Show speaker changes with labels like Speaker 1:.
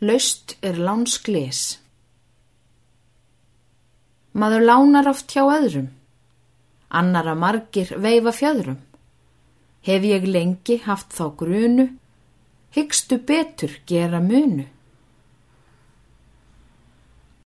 Speaker 1: Laust er lánsklis. Maður lánar oft hjá öðrum. Annara margir veifa fjöðrum. Hef ég lengi haft þá grunu, hyggstu betur gera munu.